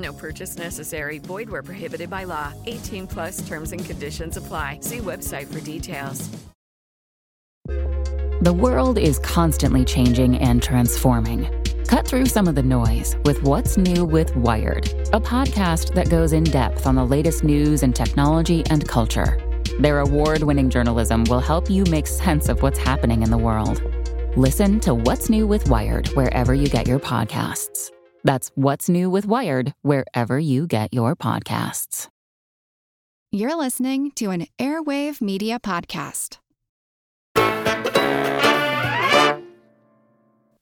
No purchase necessary. Void where prohibited by law. 18 plus terms and conditions apply. See website for details. The world is constantly changing and transforming. Cut through some of the noise with What's New with Wired, a podcast that goes in depth on the latest news and technology and culture. Their award winning journalism will help you make sense of what's happening in the world. Listen to What's New with Wired wherever you get your podcasts. That's What's New with Wired wherever you get your podcasts. You're listening to an Airwave Media Podcast.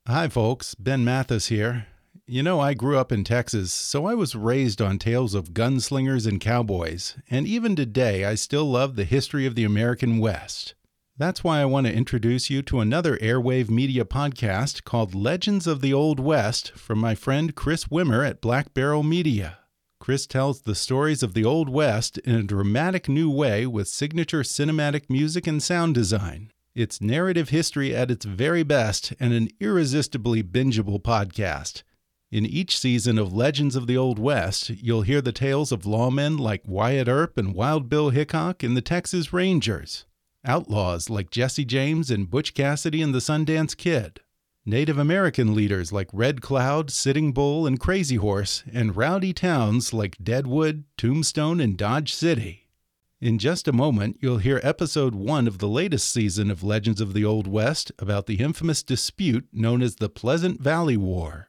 Hi, folks. Ben Mathis here. You know, I grew up in Texas, so I was raised on tales of gunslingers and cowboys, and even today I still love the history of the American West. That's why I want to introduce you to another Airwave Media podcast called Legends of the Old West from my friend Chris Wimmer at Black Barrel Media. Chris tells the stories of the Old West in a dramatic new way with signature cinematic music and sound design. It's narrative history at its very best and an irresistibly bingeable podcast. In each season of Legends of the Old West, you'll hear the tales of lawmen like Wyatt Earp and Wild Bill Hickok and the Texas Rangers, outlaws like Jesse James and Butch Cassidy and the Sundance Kid, Native American leaders like Red Cloud, Sitting Bull, and Crazy Horse, and rowdy towns like Deadwood, Tombstone, and Dodge City. In just a moment, you'll hear episode one of the latest season of Legends of the Old West about the infamous dispute known as the Pleasant Valley War.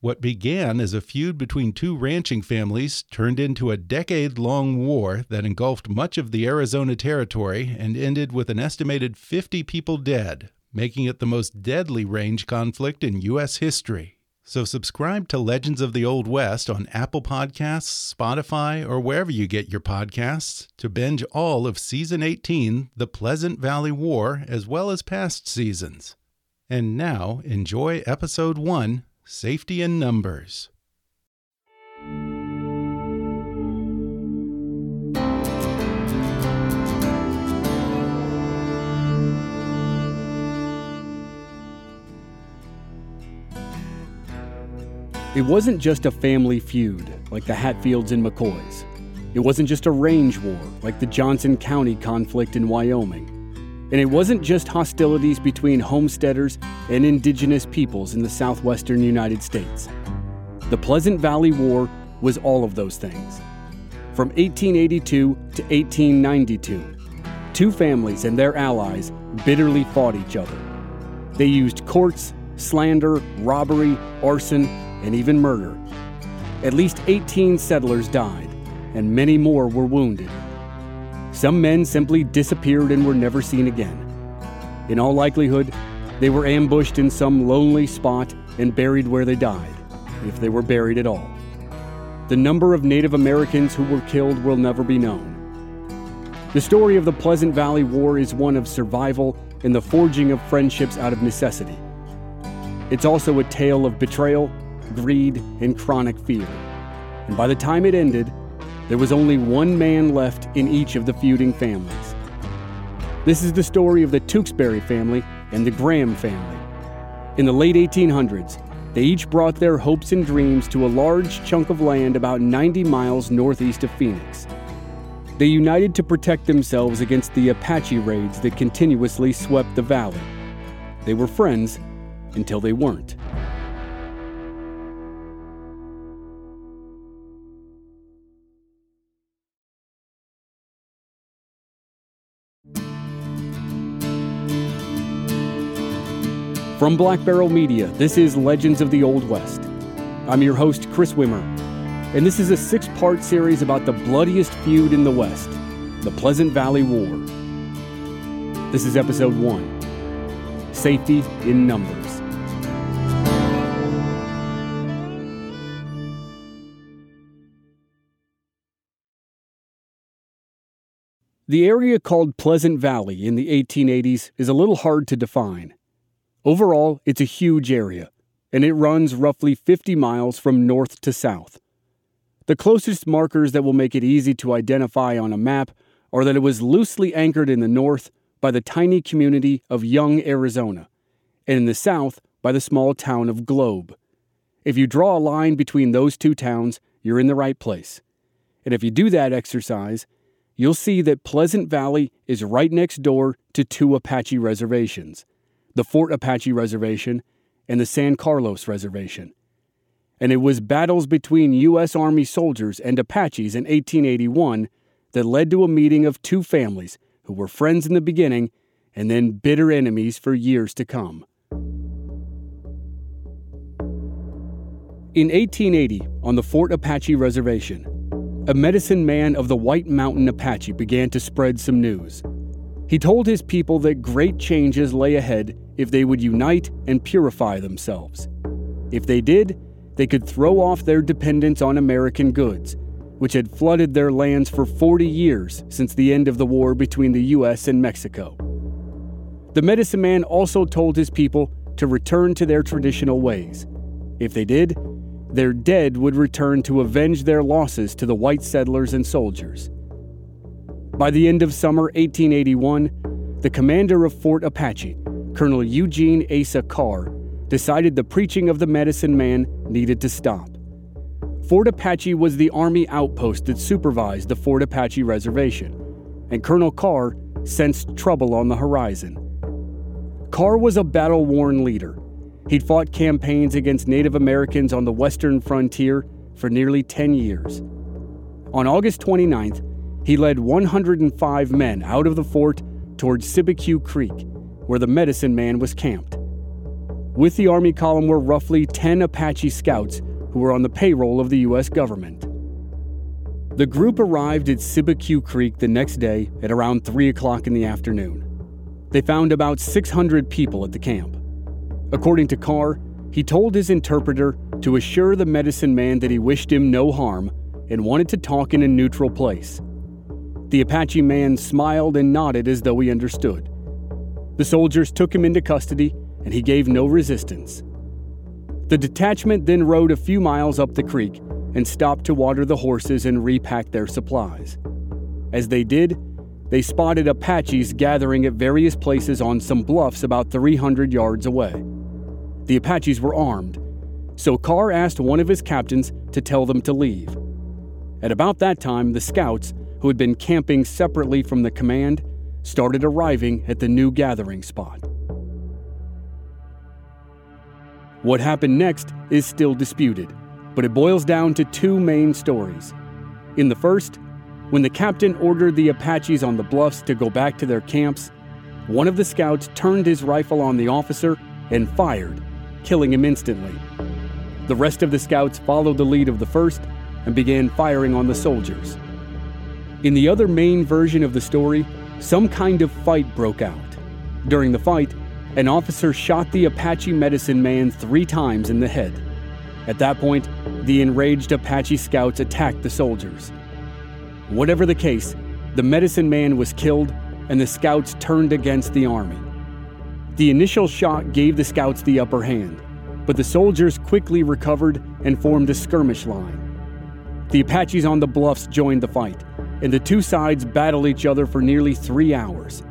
What began as a feud between two ranching families turned into a decade long war that engulfed much of the Arizona Territory and ended with an estimated 50 people dead, making it the most deadly range conflict in U.S. history. So subscribe to Legends of the Old West on Apple Podcasts, Spotify, or wherever you get your podcasts to binge all of Season 18, The Pleasant Valley War, as well as past seasons. And now, enjoy Episode 1 Safety in Numbers. It wasn't just a family feud like the Hatfields and McCoys. It wasn't just a range war like the Johnson County conflict in Wyoming. And it wasn't just hostilities between homesteaders and indigenous peoples in the southwestern United States. The Pleasant Valley War was all of those things. From 1882 to 1892, two families and their allies bitterly fought each other. They used courts, slander, robbery, arson, and even murder. At least 18 settlers died, and many more were wounded. Some men simply disappeared and were never seen again. In all likelihood, they were ambushed in some lonely spot and buried where they died, if they were buried at all. The number of Native Americans who were killed will never be known. The story of the Pleasant Valley War is one of survival and the forging of friendships out of necessity. It's also a tale of betrayal, greed, and chronic fear. And by the time it ended, there was only one man left in each of the feuding families. This is the story of the Tewksbury family and the Graham family. In the late 1800s, they each brought their hopes and dreams to a large chunk of land about 90 miles northeast of Phoenix. They united to protect themselves against the Apache raids that continuously swept the valley. They were friends until they weren't. From Black Barrel Media, this is Legends of the Old West. I'm your host, Chris Wimmer, and this is a six part series about the bloodiest feud in the West the Pleasant Valley War. This is episode one Safety in Numbers. The area called Pleasant Valley in the 1880s is a little hard to define. Overall, it's a huge area, and it runs roughly 50 miles from north to south. The closest markers that will make it easy to identify on a map are that it was loosely anchored in the north by the tiny community of Young, Arizona, and in the south by the small town of Globe. If you draw a line between those two towns, you're in the right place. And if you do that exercise, you'll see that Pleasant Valley is right next door to two Apache reservations the Fort Apache Reservation and the San Carlos Reservation. And it was battles between U.S. Army soldiers and Apaches in 1881 that led to a meeting of two families who were friends in the beginning and then bitter enemies for years to come. In 1880, on the Fort Apache Reservation, a medicine man of the White Mountain Apache began to spread some news. He told his people that great changes lay ahead if they would unite and purify themselves. If they did, they could throw off their dependence on American goods, which had flooded their lands for 40 years since the end of the war between the U.S. and Mexico. The medicine man also told his people to return to their traditional ways. If they did, their dead would return to avenge their losses to the white settlers and soldiers. By the end of summer 1881, the commander of Fort Apache, Colonel Eugene Asa Carr, decided the preaching of the medicine man needed to stop. Fort Apache was the Army outpost that supervised the Fort Apache Reservation, and Colonel Carr sensed trouble on the horizon. Carr was a battle worn leader He'd fought campaigns against Native Americans on the western frontier for nearly 10 years. On August 29th, he led 105 men out of the fort towards Cibecue Creek, where the medicine man was camped. With the Army column were roughly 10 Apache scouts who were on the payroll of the U.S. government. The group arrived at Cibecue Creek the next day at around 3 o'clock in the afternoon. They found about 600 people at the camp. According to Carr, he told his interpreter to assure the medicine man that he wished him no harm and wanted to talk in a neutral place. The Apache man smiled and nodded as though he understood. The soldiers took him into custody and he gave no resistance. The detachment then rode a few miles up the creek and stopped to water the horses and repack their supplies. As they did, they spotted Apaches gathering at various places on some bluffs about 300 yards away. The Apaches were armed, so Carr asked one of his captains to tell them to leave. At about that time, the scouts, who had been camping separately from the command, started arriving at the new gathering spot. What happened next is still disputed, but it boils down to two main stories. In the first, when the captain ordered the Apaches on the bluffs to go back to their camps, one of the scouts turned his rifle on the officer and fired, killing him instantly. The rest of the scouts followed the lead of the first and began firing on the soldiers. In the other main version of the story, some kind of fight broke out. During the fight, an officer shot the Apache medicine man three times in the head. At that point, the enraged Apache scouts attacked the soldiers. Whatever the case, the medicine man was killed and the scouts turned against the army. The initial shot gave the scouts the upper hand, but the soldiers quickly recovered and formed a skirmish line. The Apaches on the bluffs joined the fight, and the two sides battled each other for nearly three hours.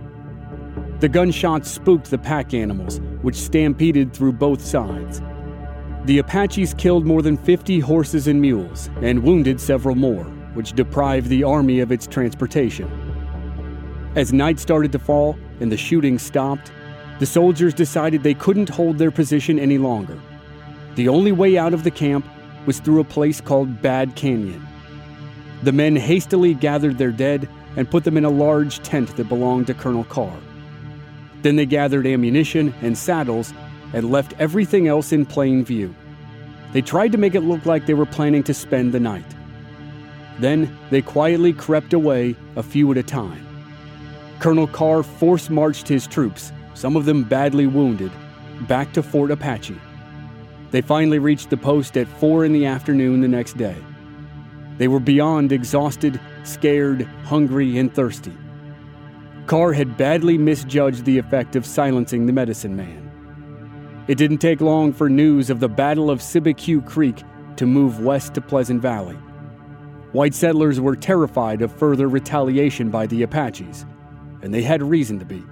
The gunshots spooked the pack animals, which stampeded through both sides. The Apaches killed more than 50 horses and mules and wounded several more, which deprived the army of its transportation. As night started to fall and the shooting stopped, the soldiers decided they couldn't hold their position any longer. The only way out of the camp was through a place called Bad Canyon. The men hastily gathered their dead and put them in a large tent that belonged to Colonel Carr. Then they gathered ammunition and saddles and left everything else in plain view. They tried to make it look like they were planning to spend the night. Then they quietly crept away a few at a time. Colonel Carr force marched his troops some of them badly wounded, back to Fort Apache. They finally reached the post at 4 in the afternoon the next day. They were beyond exhausted, scared, hungry, and thirsty, Carr had badly misjudged the effect of silencing the medicine man. It didn't take long for news of the Battle of Cibecue Creek to move west to Pleasant Valley. White settlers were terrified of further retaliation by the Apaches, and they had reason to be.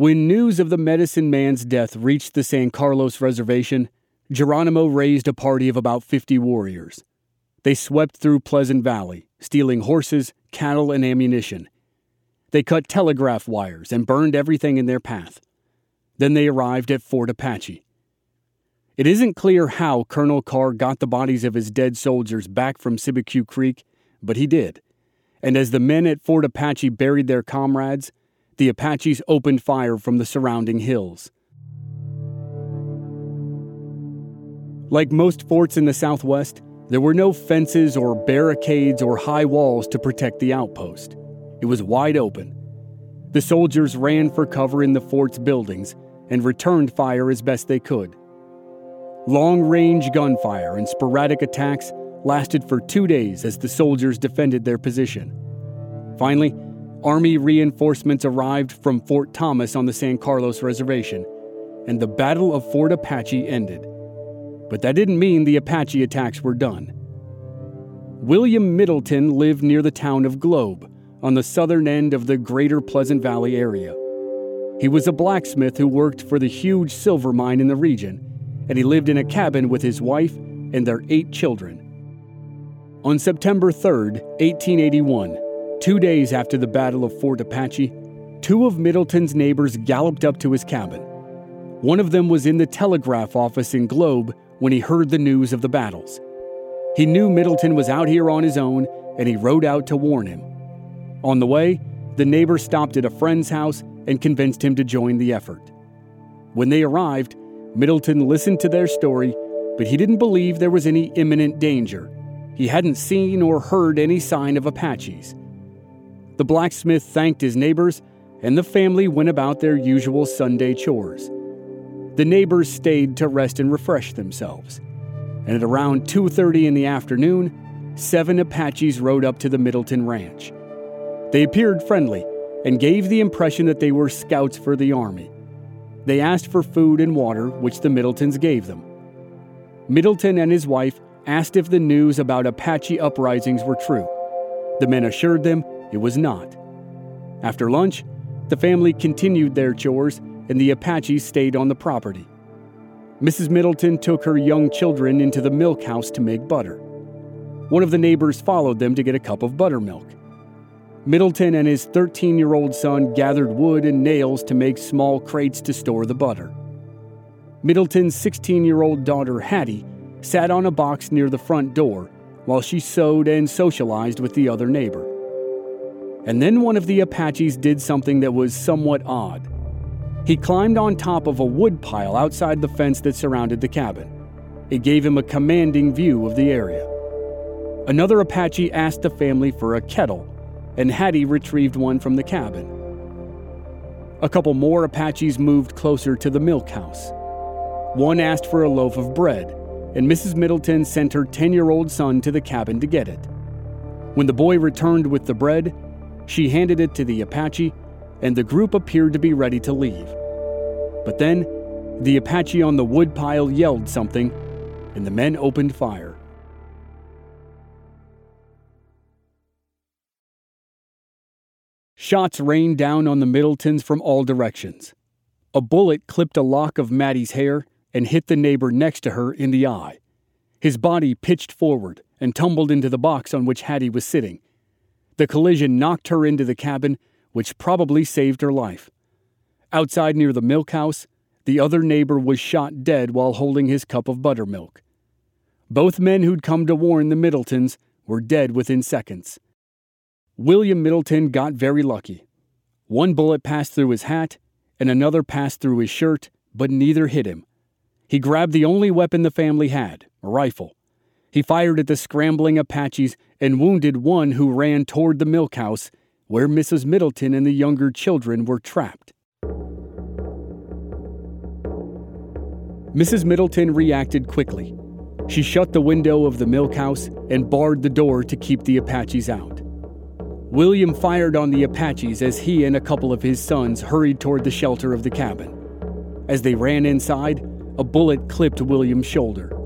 When news of the medicine man's death reached the San Carlos Reservation, Geronimo raised a party of about 50 warriors. They swept through Pleasant Valley, stealing horses, cattle, and ammunition. They cut telegraph wires and burned everything in their path. Then they arrived at Fort Apache. It isn't clear how Colonel Carr got the bodies of his dead soldiers back from Cibecue Creek, but he did. And as the men at Fort Apache buried their comrades, the Apaches opened fire from the surrounding hills. Like most forts in the Southwest, there were no fences or barricades or high walls to protect the outpost. It was wide open. The soldiers ran for cover in the fort's buildings and returned fire as best they could. Long range gunfire and sporadic attacks lasted for two days as the soldiers defended their position. Finally, Army reinforcements arrived from Fort Thomas on the San Carlos Reservation, and the Battle of Fort Apache ended. But that didn't mean the Apache attacks were done. William Middleton lived near the town of Globe, on the southern end of the greater Pleasant Valley area. He was a blacksmith who worked for the huge silver mine in the region, and he lived in a cabin with his wife and their eight children. On September 3, 1881, two days after the Battle of Fort Apache, two of Middleton's neighbors galloped up to his cabin. One of them was in the telegraph office in Globe when he heard the news of the battles. He knew Middleton was out here on his own, and he rode out to warn him. On the way, the neighbor stopped at a friend's house and convinced him to join the effort. When they arrived, Middleton listened to their story, but he didn't believe there was any imminent danger. He hadn't seen or heard any sign of Apaches. The blacksmith thanked his neighbors, and the family went about their usual Sunday chores. The neighbors stayed to rest and refresh themselves. And at around 2:30 in the afternoon, seven Apaches rode up to the Middleton ranch. They appeared friendly and gave the impression that they were scouts for the army. They asked for food and water, which the Middletons gave them. Middleton and his wife asked if the news about Apache uprisings were true. The men assured them it was not. After lunch, the family continued their chores and the Apaches stayed on the property. Mrs. Middleton took her young children into the milk house to make butter. One of the neighbors followed them to get a cup of buttermilk. Middleton and his 13 year old son gathered wood and nails to make small crates to store the butter. Middleton's 16 year old daughter, Hattie, sat on a box near the front door while she sewed and socialized with the other neighbor. And then one of the Apaches did something that was somewhat odd. He climbed on top of a wood pile outside the fence that surrounded the cabin. It gave him a commanding view of the area. Another Apache asked the family for a kettle, and Hattie retrieved one from the cabin. A couple more Apaches moved closer to the milk house. One asked for a loaf of bread, and Mrs. Middleton sent her 10 year old son to the cabin to get it. When the boy returned with the bread, she handed it to the Apache and the group appeared to be ready to leave. But then, the Apache on the woodpile yelled something, and the men opened fire. Shots rained down on the Middletons from all directions. A bullet clipped a lock of Mattie's hair and hit the neighbor next to her in the eye. His body pitched forward and tumbled into the box on which Hattie was sitting. The collision knocked her into the cabin which probably saved her life. Outside near the milk house, the other neighbor was shot dead while holding his cup of buttermilk. Both men who'd come to warn the Middletons were dead within seconds. William Middleton got very lucky. One bullet passed through his hat, and another passed through his shirt, but neither hit him. He grabbed the only weapon the family had, a rifle. He fired at the scrambling Apaches and wounded one who ran toward the milk house where Mrs. Middleton and the younger children were trapped. Mrs. Middleton reacted quickly. She shut the window of the milk house and barred the door to keep the Apaches out. William fired on the Apaches as he and a couple of his sons hurried toward the shelter of the cabin. As they ran inside, a bullet clipped William's shoulder.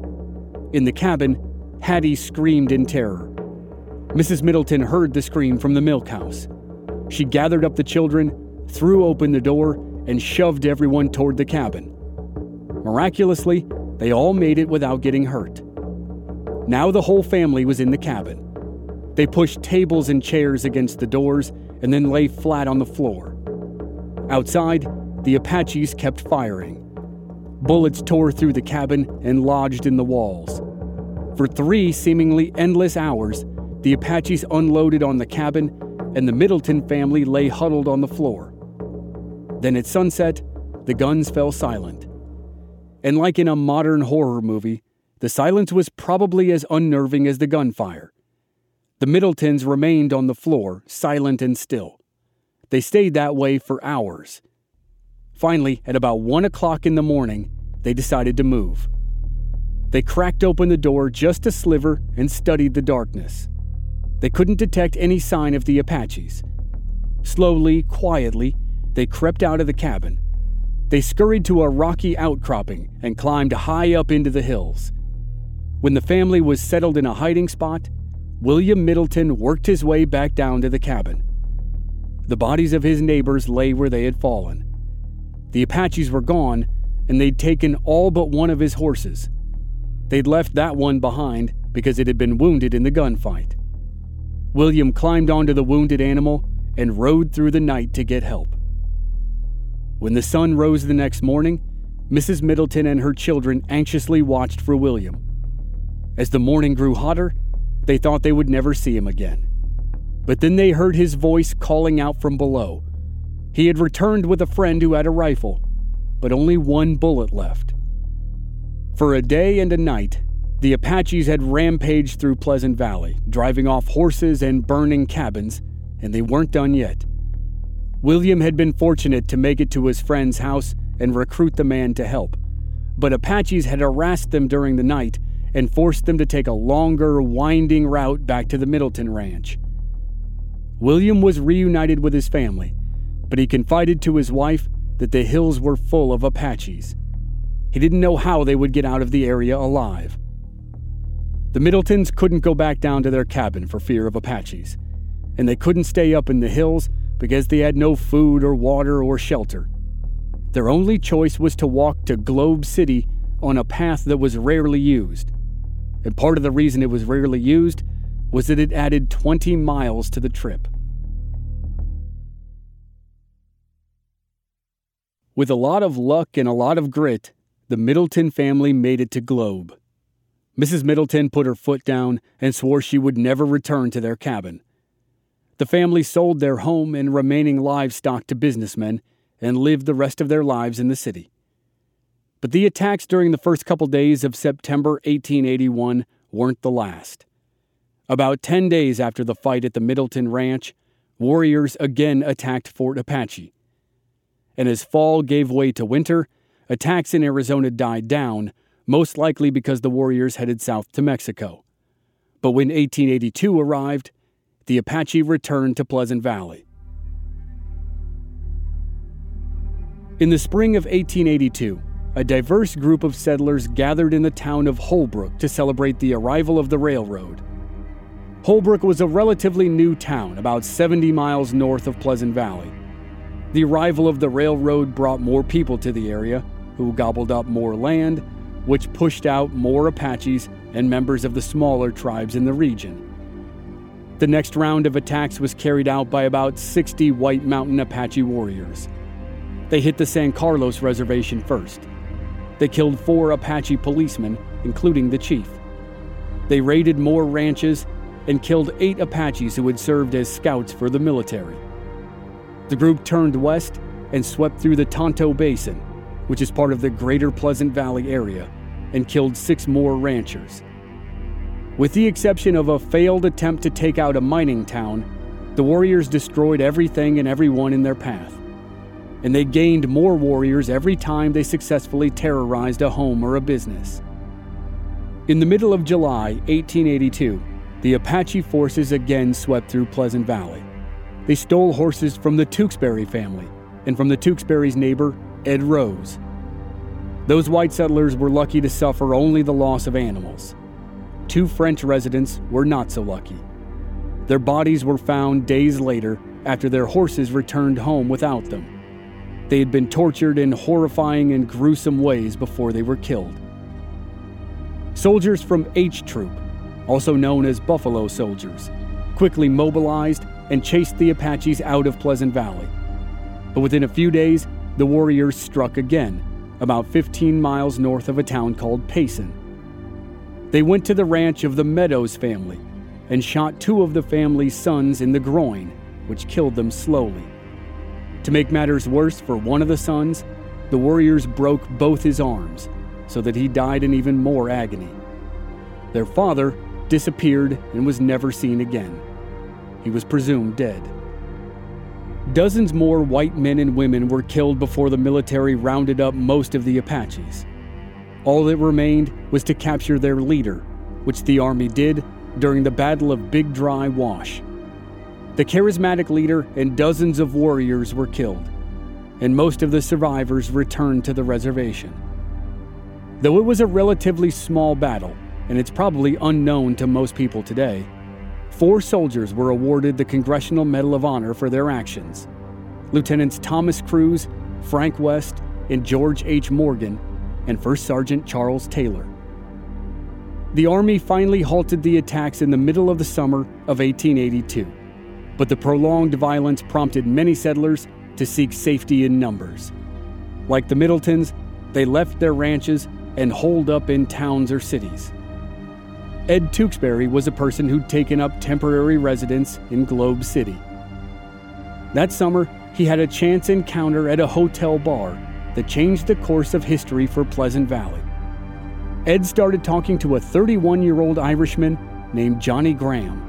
In the cabin, Hattie screamed in terror. Mrs. Middleton heard the scream from the milk house. She gathered up the children, threw open the door, and shoved everyone toward the cabin. Miraculously, they all made it without getting hurt. Now the whole family was in the cabin. They pushed tables and chairs against the doors and then lay flat on the floor. Outside, the Apaches kept firing. Bullets tore through the cabin and lodged in the walls. For three seemingly endless hours, the Apaches unloaded on the cabin and the Middleton family lay huddled on the floor. Then at sunset, the guns fell silent. And like in a modern horror movie, the silence was probably as unnerving as the gunfire. The Middletons remained on the floor, silent and still. They stayed that way for hours. Finally, at about one o'clock in the morning, they decided to move. They cracked open the door just a sliver and studied the darkness. They couldn't detect any sign of the Apaches. Slowly, quietly, they crept out of the cabin. They scurried to a rocky outcropping and climbed high up into the hills. When the family was settled in a hiding spot, William Middleton worked his way back down to the cabin. The bodies of his neighbors lay where they had fallen. The Apaches were gone, and they'd taken all but one of his horses. They'd left that one behind because it had been wounded in the gunfight. William climbed onto the wounded animal and rode through the night to get help. When the sun rose the next morning, Mrs. Middleton and her children anxiously watched for William. As the morning grew hotter, they thought they would never see him again. But then they heard his voice calling out from below. He had returned with a friend who had a rifle, but only one bullet left. For a day and a night, the Apaches had rampaged through Pleasant Valley, driving off horses and burning cabins, and they weren't done yet. William had been fortunate to make it to his friend's house and recruit the man to help, but Apaches had harassed them during the night and forced them to take a longer, winding route back to the Middleton Ranch. William was reunited with his family, but he confided to his wife that the hills were full of Apaches. He didn't know how they would get out of the area alive. The Middletons couldn't go back down to their cabin for fear of Apaches, and they couldn't stay up in the hills because they had no food or water or shelter. Their only choice was to walk to Globe City on a path that was rarely used and part of the reason it was rarely used was that it added 20 miles to the trip. With a lot of luck and a lot of grit, the Middleton family made it to Globe. Mrs. Middleton put her foot down and swore she would never return to their cabin. The family sold their home and remaining livestock to businessmen and lived the rest of their lives in the city. But the attacks during the first couple days of September 1881 weren't the last. About 10 days after the fight at the Middleton Ranch, warriors again attacked Fort Apache. And as fall gave way to winter, attacks in Arizona died down, most likely because the warriors headed south to Mexico. But when 1882 arrived, the Apache returned to Pleasant Valley. In the spring of 1882, a diverse group of settlers gathered in the town of Holbrook to celebrate the arrival of the railroad. Holbrook was a relatively new town, about 70 miles north of Pleasant Valley. The arrival of the railroad brought more people to the area, who gobbled up more land, which pushed out more Apaches and members of the smaller tribes in the region. The next round of attacks was carried out by about 60 White Mountain Apache warriors. They hit the San Carlos Reservation first. They killed four Apache policemen, including the chief. They raided more ranches and killed eight Apaches who had served as scouts for the military. The group turned west and swept through the Tonto Basin, which is part of the greater Pleasant Valley area, and killed six more ranchers. With the exception of a failed attempt to take out a mining town, the warriors destroyed everything and everyone in their path. and they gained more warriors every time they successfully terrorized a home or a business. In the middle of July 1882, the Apache forces again swept through Pleasant Valley. They stole horses from the Tewksbury family and from the Tewksbury's neighbor, Ed Rose. Those white settlers were lucky to suffer only the loss of animals. Two French residents were not so lucky. Their bodies were found days later after their horses returned home without them. They had been tortured in horrifying and gruesome ways before they were killed. Soldiers from H Troop, also known as Buffalo Soldiers, quickly mobilized and chased the Apaches out of Pleasant Valley. But within a few days, the warriors struck again, about 15 miles north of a town called Payson. They went to the ranch of the Meadows family and shot two of the family's sons in the groin, which killed them slowly. To make matters worse for one of the sons, the warriors broke both his arms so that he died in even more agony. Their father disappeared and was never seen again. He was presumed dead. Dozens more white men and women were killed before the military rounded up most of the Apaches. All that remained was to capture their leader, which the Army did during the Battle of Big Dry Wash. The charismatic leader and dozens of warriors were killed, and most of the survivors returned to the reservation. Though it was a relatively small battle, and it's probably unknown to most people today, four soldiers were awarded the Congressional Medal of Honor for their actions. Lieutenants Thomas Cruse, Frank West, and George H. Morgan, and First Sergeant Charles Taylor. The Army finally halted the attacks in the middle of the summer of 1882 but the prolonged violence prompted many settlers to seek safety in numbers. Like the Middletons, they left their ranches and holed up in towns or cities. Ed Tewksbury was a person who'd taken up temporary residence in Globe City. That summer, he had a chance encounter at a hotel bar that changed the course of history for Pleasant Valley. Ed started talking to a 31 year old Irishman named Johnny Graham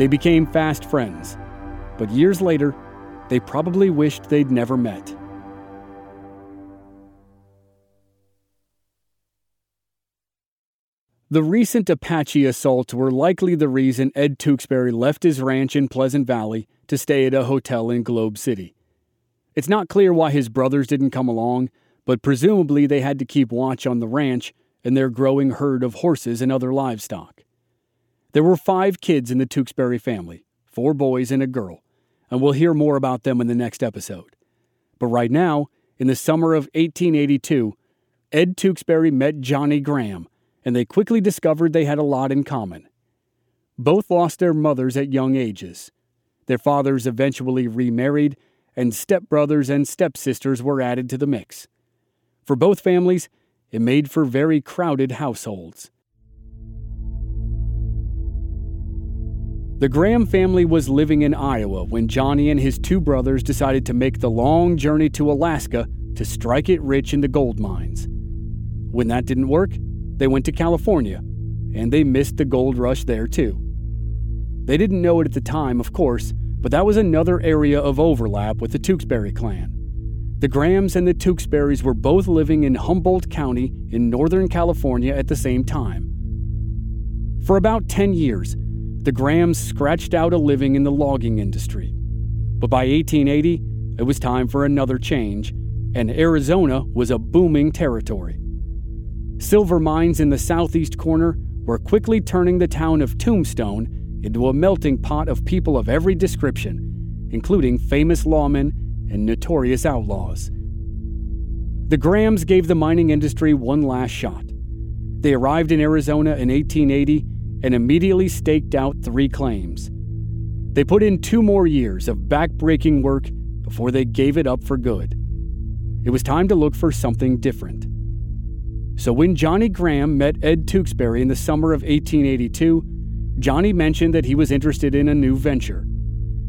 they became fast friends, but years later, they probably wished they'd never met. The recent Apache assaults were likely the reason Ed Tewksbury left his ranch in Pleasant Valley to stay at a hotel in Globe City. It's not clear why his brothers didn't come along, but presumably they had to keep watch on the ranch and their growing herd of horses and other livestock. There were five kids in the Tewksbury family four boys and a girl, and we'll hear more about them in the next episode. But right now, in the summer of 1882, Ed Tewksbury met Johnny Graham, and they quickly discovered they had a lot in common. Both lost their mothers at young ages. Their fathers eventually remarried, and stepbrothers and stepsisters were added to the mix. For both families, it made for very crowded households. The Graham family was living in Iowa when Johnny and his two brothers decided to make the long journey to Alaska to strike it rich in the gold mines. When that didn't work, they went to California, and they missed the gold rush there too. They didn't know it at the time, of course, but that was another area of overlap with the Tewksbury clan. The Grahams and the Tewksburys were both living in Humboldt County in Northern California at the same time. For about 10 years, the Grahams scratched out a living in the logging industry. But by 1880, it was time for another change, and Arizona was a booming territory. Silver mines in the southeast corner were quickly turning the town of Tombstone into a melting pot of people of every description, including famous lawmen and notorious outlaws. The Grahams gave the mining industry one last shot. They arrived in Arizona in 1880 and immediately staked out three claims. They put in two more years of back-breaking work before they gave it up for good. It was time to look for something different. So when Johnny Graham met Ed Tewksbury in the summer of 1882, Johnny mentioned that he was interested in a new venture.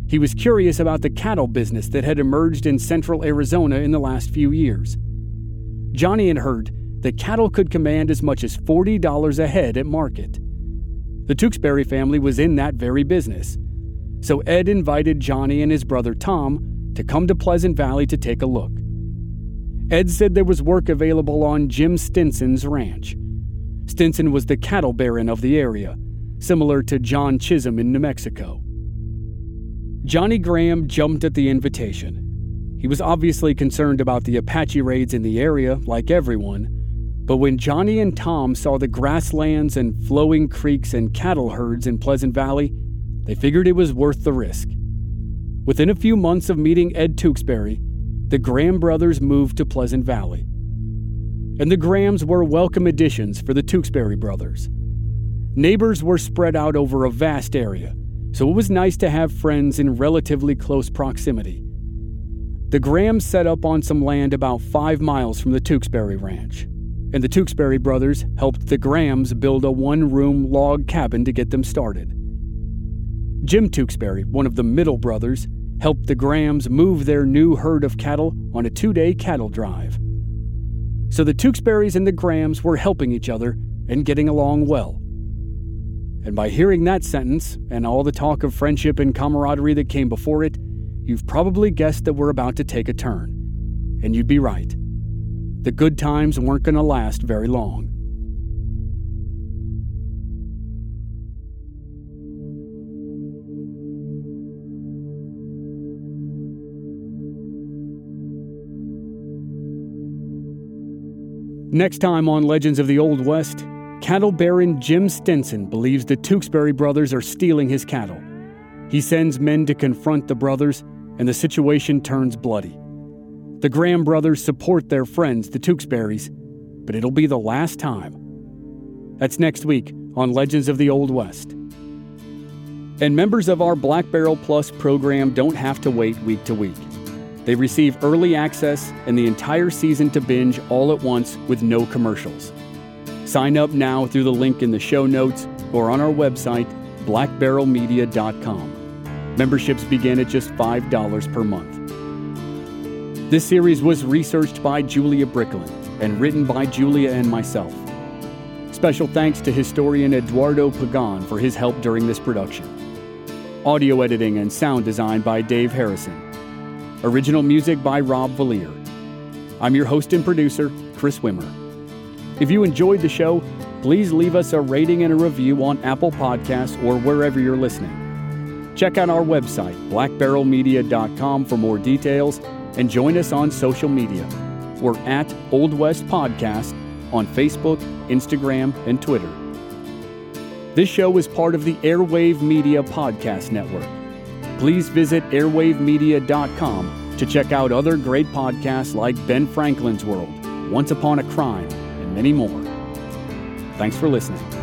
He was curious about the cattle business that had emerged in central Arizona in the last few years. Johnny had heard that cattle could command as much as $40 a head at market. The Tewksbury family was in that very business. So Ed invited Johnny and his brother Tom to come to Pleasant Valley to take a look. Ed said there was work available on Jim Stinson's ranch. Stinson was the cattle baron of the area, similar to John Chisum in New Mexico. Johnny Graham jumped at the invitation. He was obviously concerned about the Apache raids in the area, like everyone, but when Johnny and Tom saw the grasslands and flowing creeks and cattle herds in Pleasant Valley, they figured it was worth the risk. Within a few months of meeting Ed Tewksbury, the Graham brothers moved to Pleasant Valley. And the Grahams were welcome additions for the Tewksbury brothers. Neighbors were spread out over a vast area, so it was nice to have friends in relatively close proximity. The Grahams set up on some land about five miles from the Tewksbury Ranch, and the Tewksbury brothers helped the Grahams build a one room log cabin to get them started. Jim Tewksbury, one of the middle brothers, helped the Grahams move their new herd of cattle on a two day cattle drive. So the Tewksburys and the Grahams were helping each other and getting along well. And by hearing that sentence and all the talk of friendship and camaraderie that came before it, you've probably guessed that we're about to take a turn. And you'd be right. The good times weren't going to last very long. Next time on Legends of the Old West, cattle baron Jim Stinson believes the Tewksbury brothers are stealing his cattle. He sends men to confront the brothers, and the situation turns bloody. The Graham brothers support their friends, the Tewksburys, but it'll be the last time. That's next week on Legends of the Old West. And members of our Black Barrel Plus program don't have to wait week to week. They receive early access and the entire season to binge all at once with no commercials. Sign up now through the link in the show notes or on our website, blackbarrelmedia.com. Memberships begin at just $5 per month. This series was researched by Julia Bricklin and written by Julia and myself. Special thanks to historian Eduardo Pagan for his help during this production. Audio editing and sound design by Dave Harrison. Original music by Rob Valier. I'm your host and producer, Chris Wimmer. If you enjoyed the show, please leave us a rating and a review on Apple Podcasts or wherever you're listening. Check out our website, blackbarrelmedia.com, for more details and join us on social media. We're at Old West Podcast on Facebook, Instagram, and Twitter. This show is part of the Airwave Media Podcast Network. Please visit airwavemedia.com to check out other great podcasts like Ben Franklin's World, Once Upon a Crime, and many more. Thanks for listening.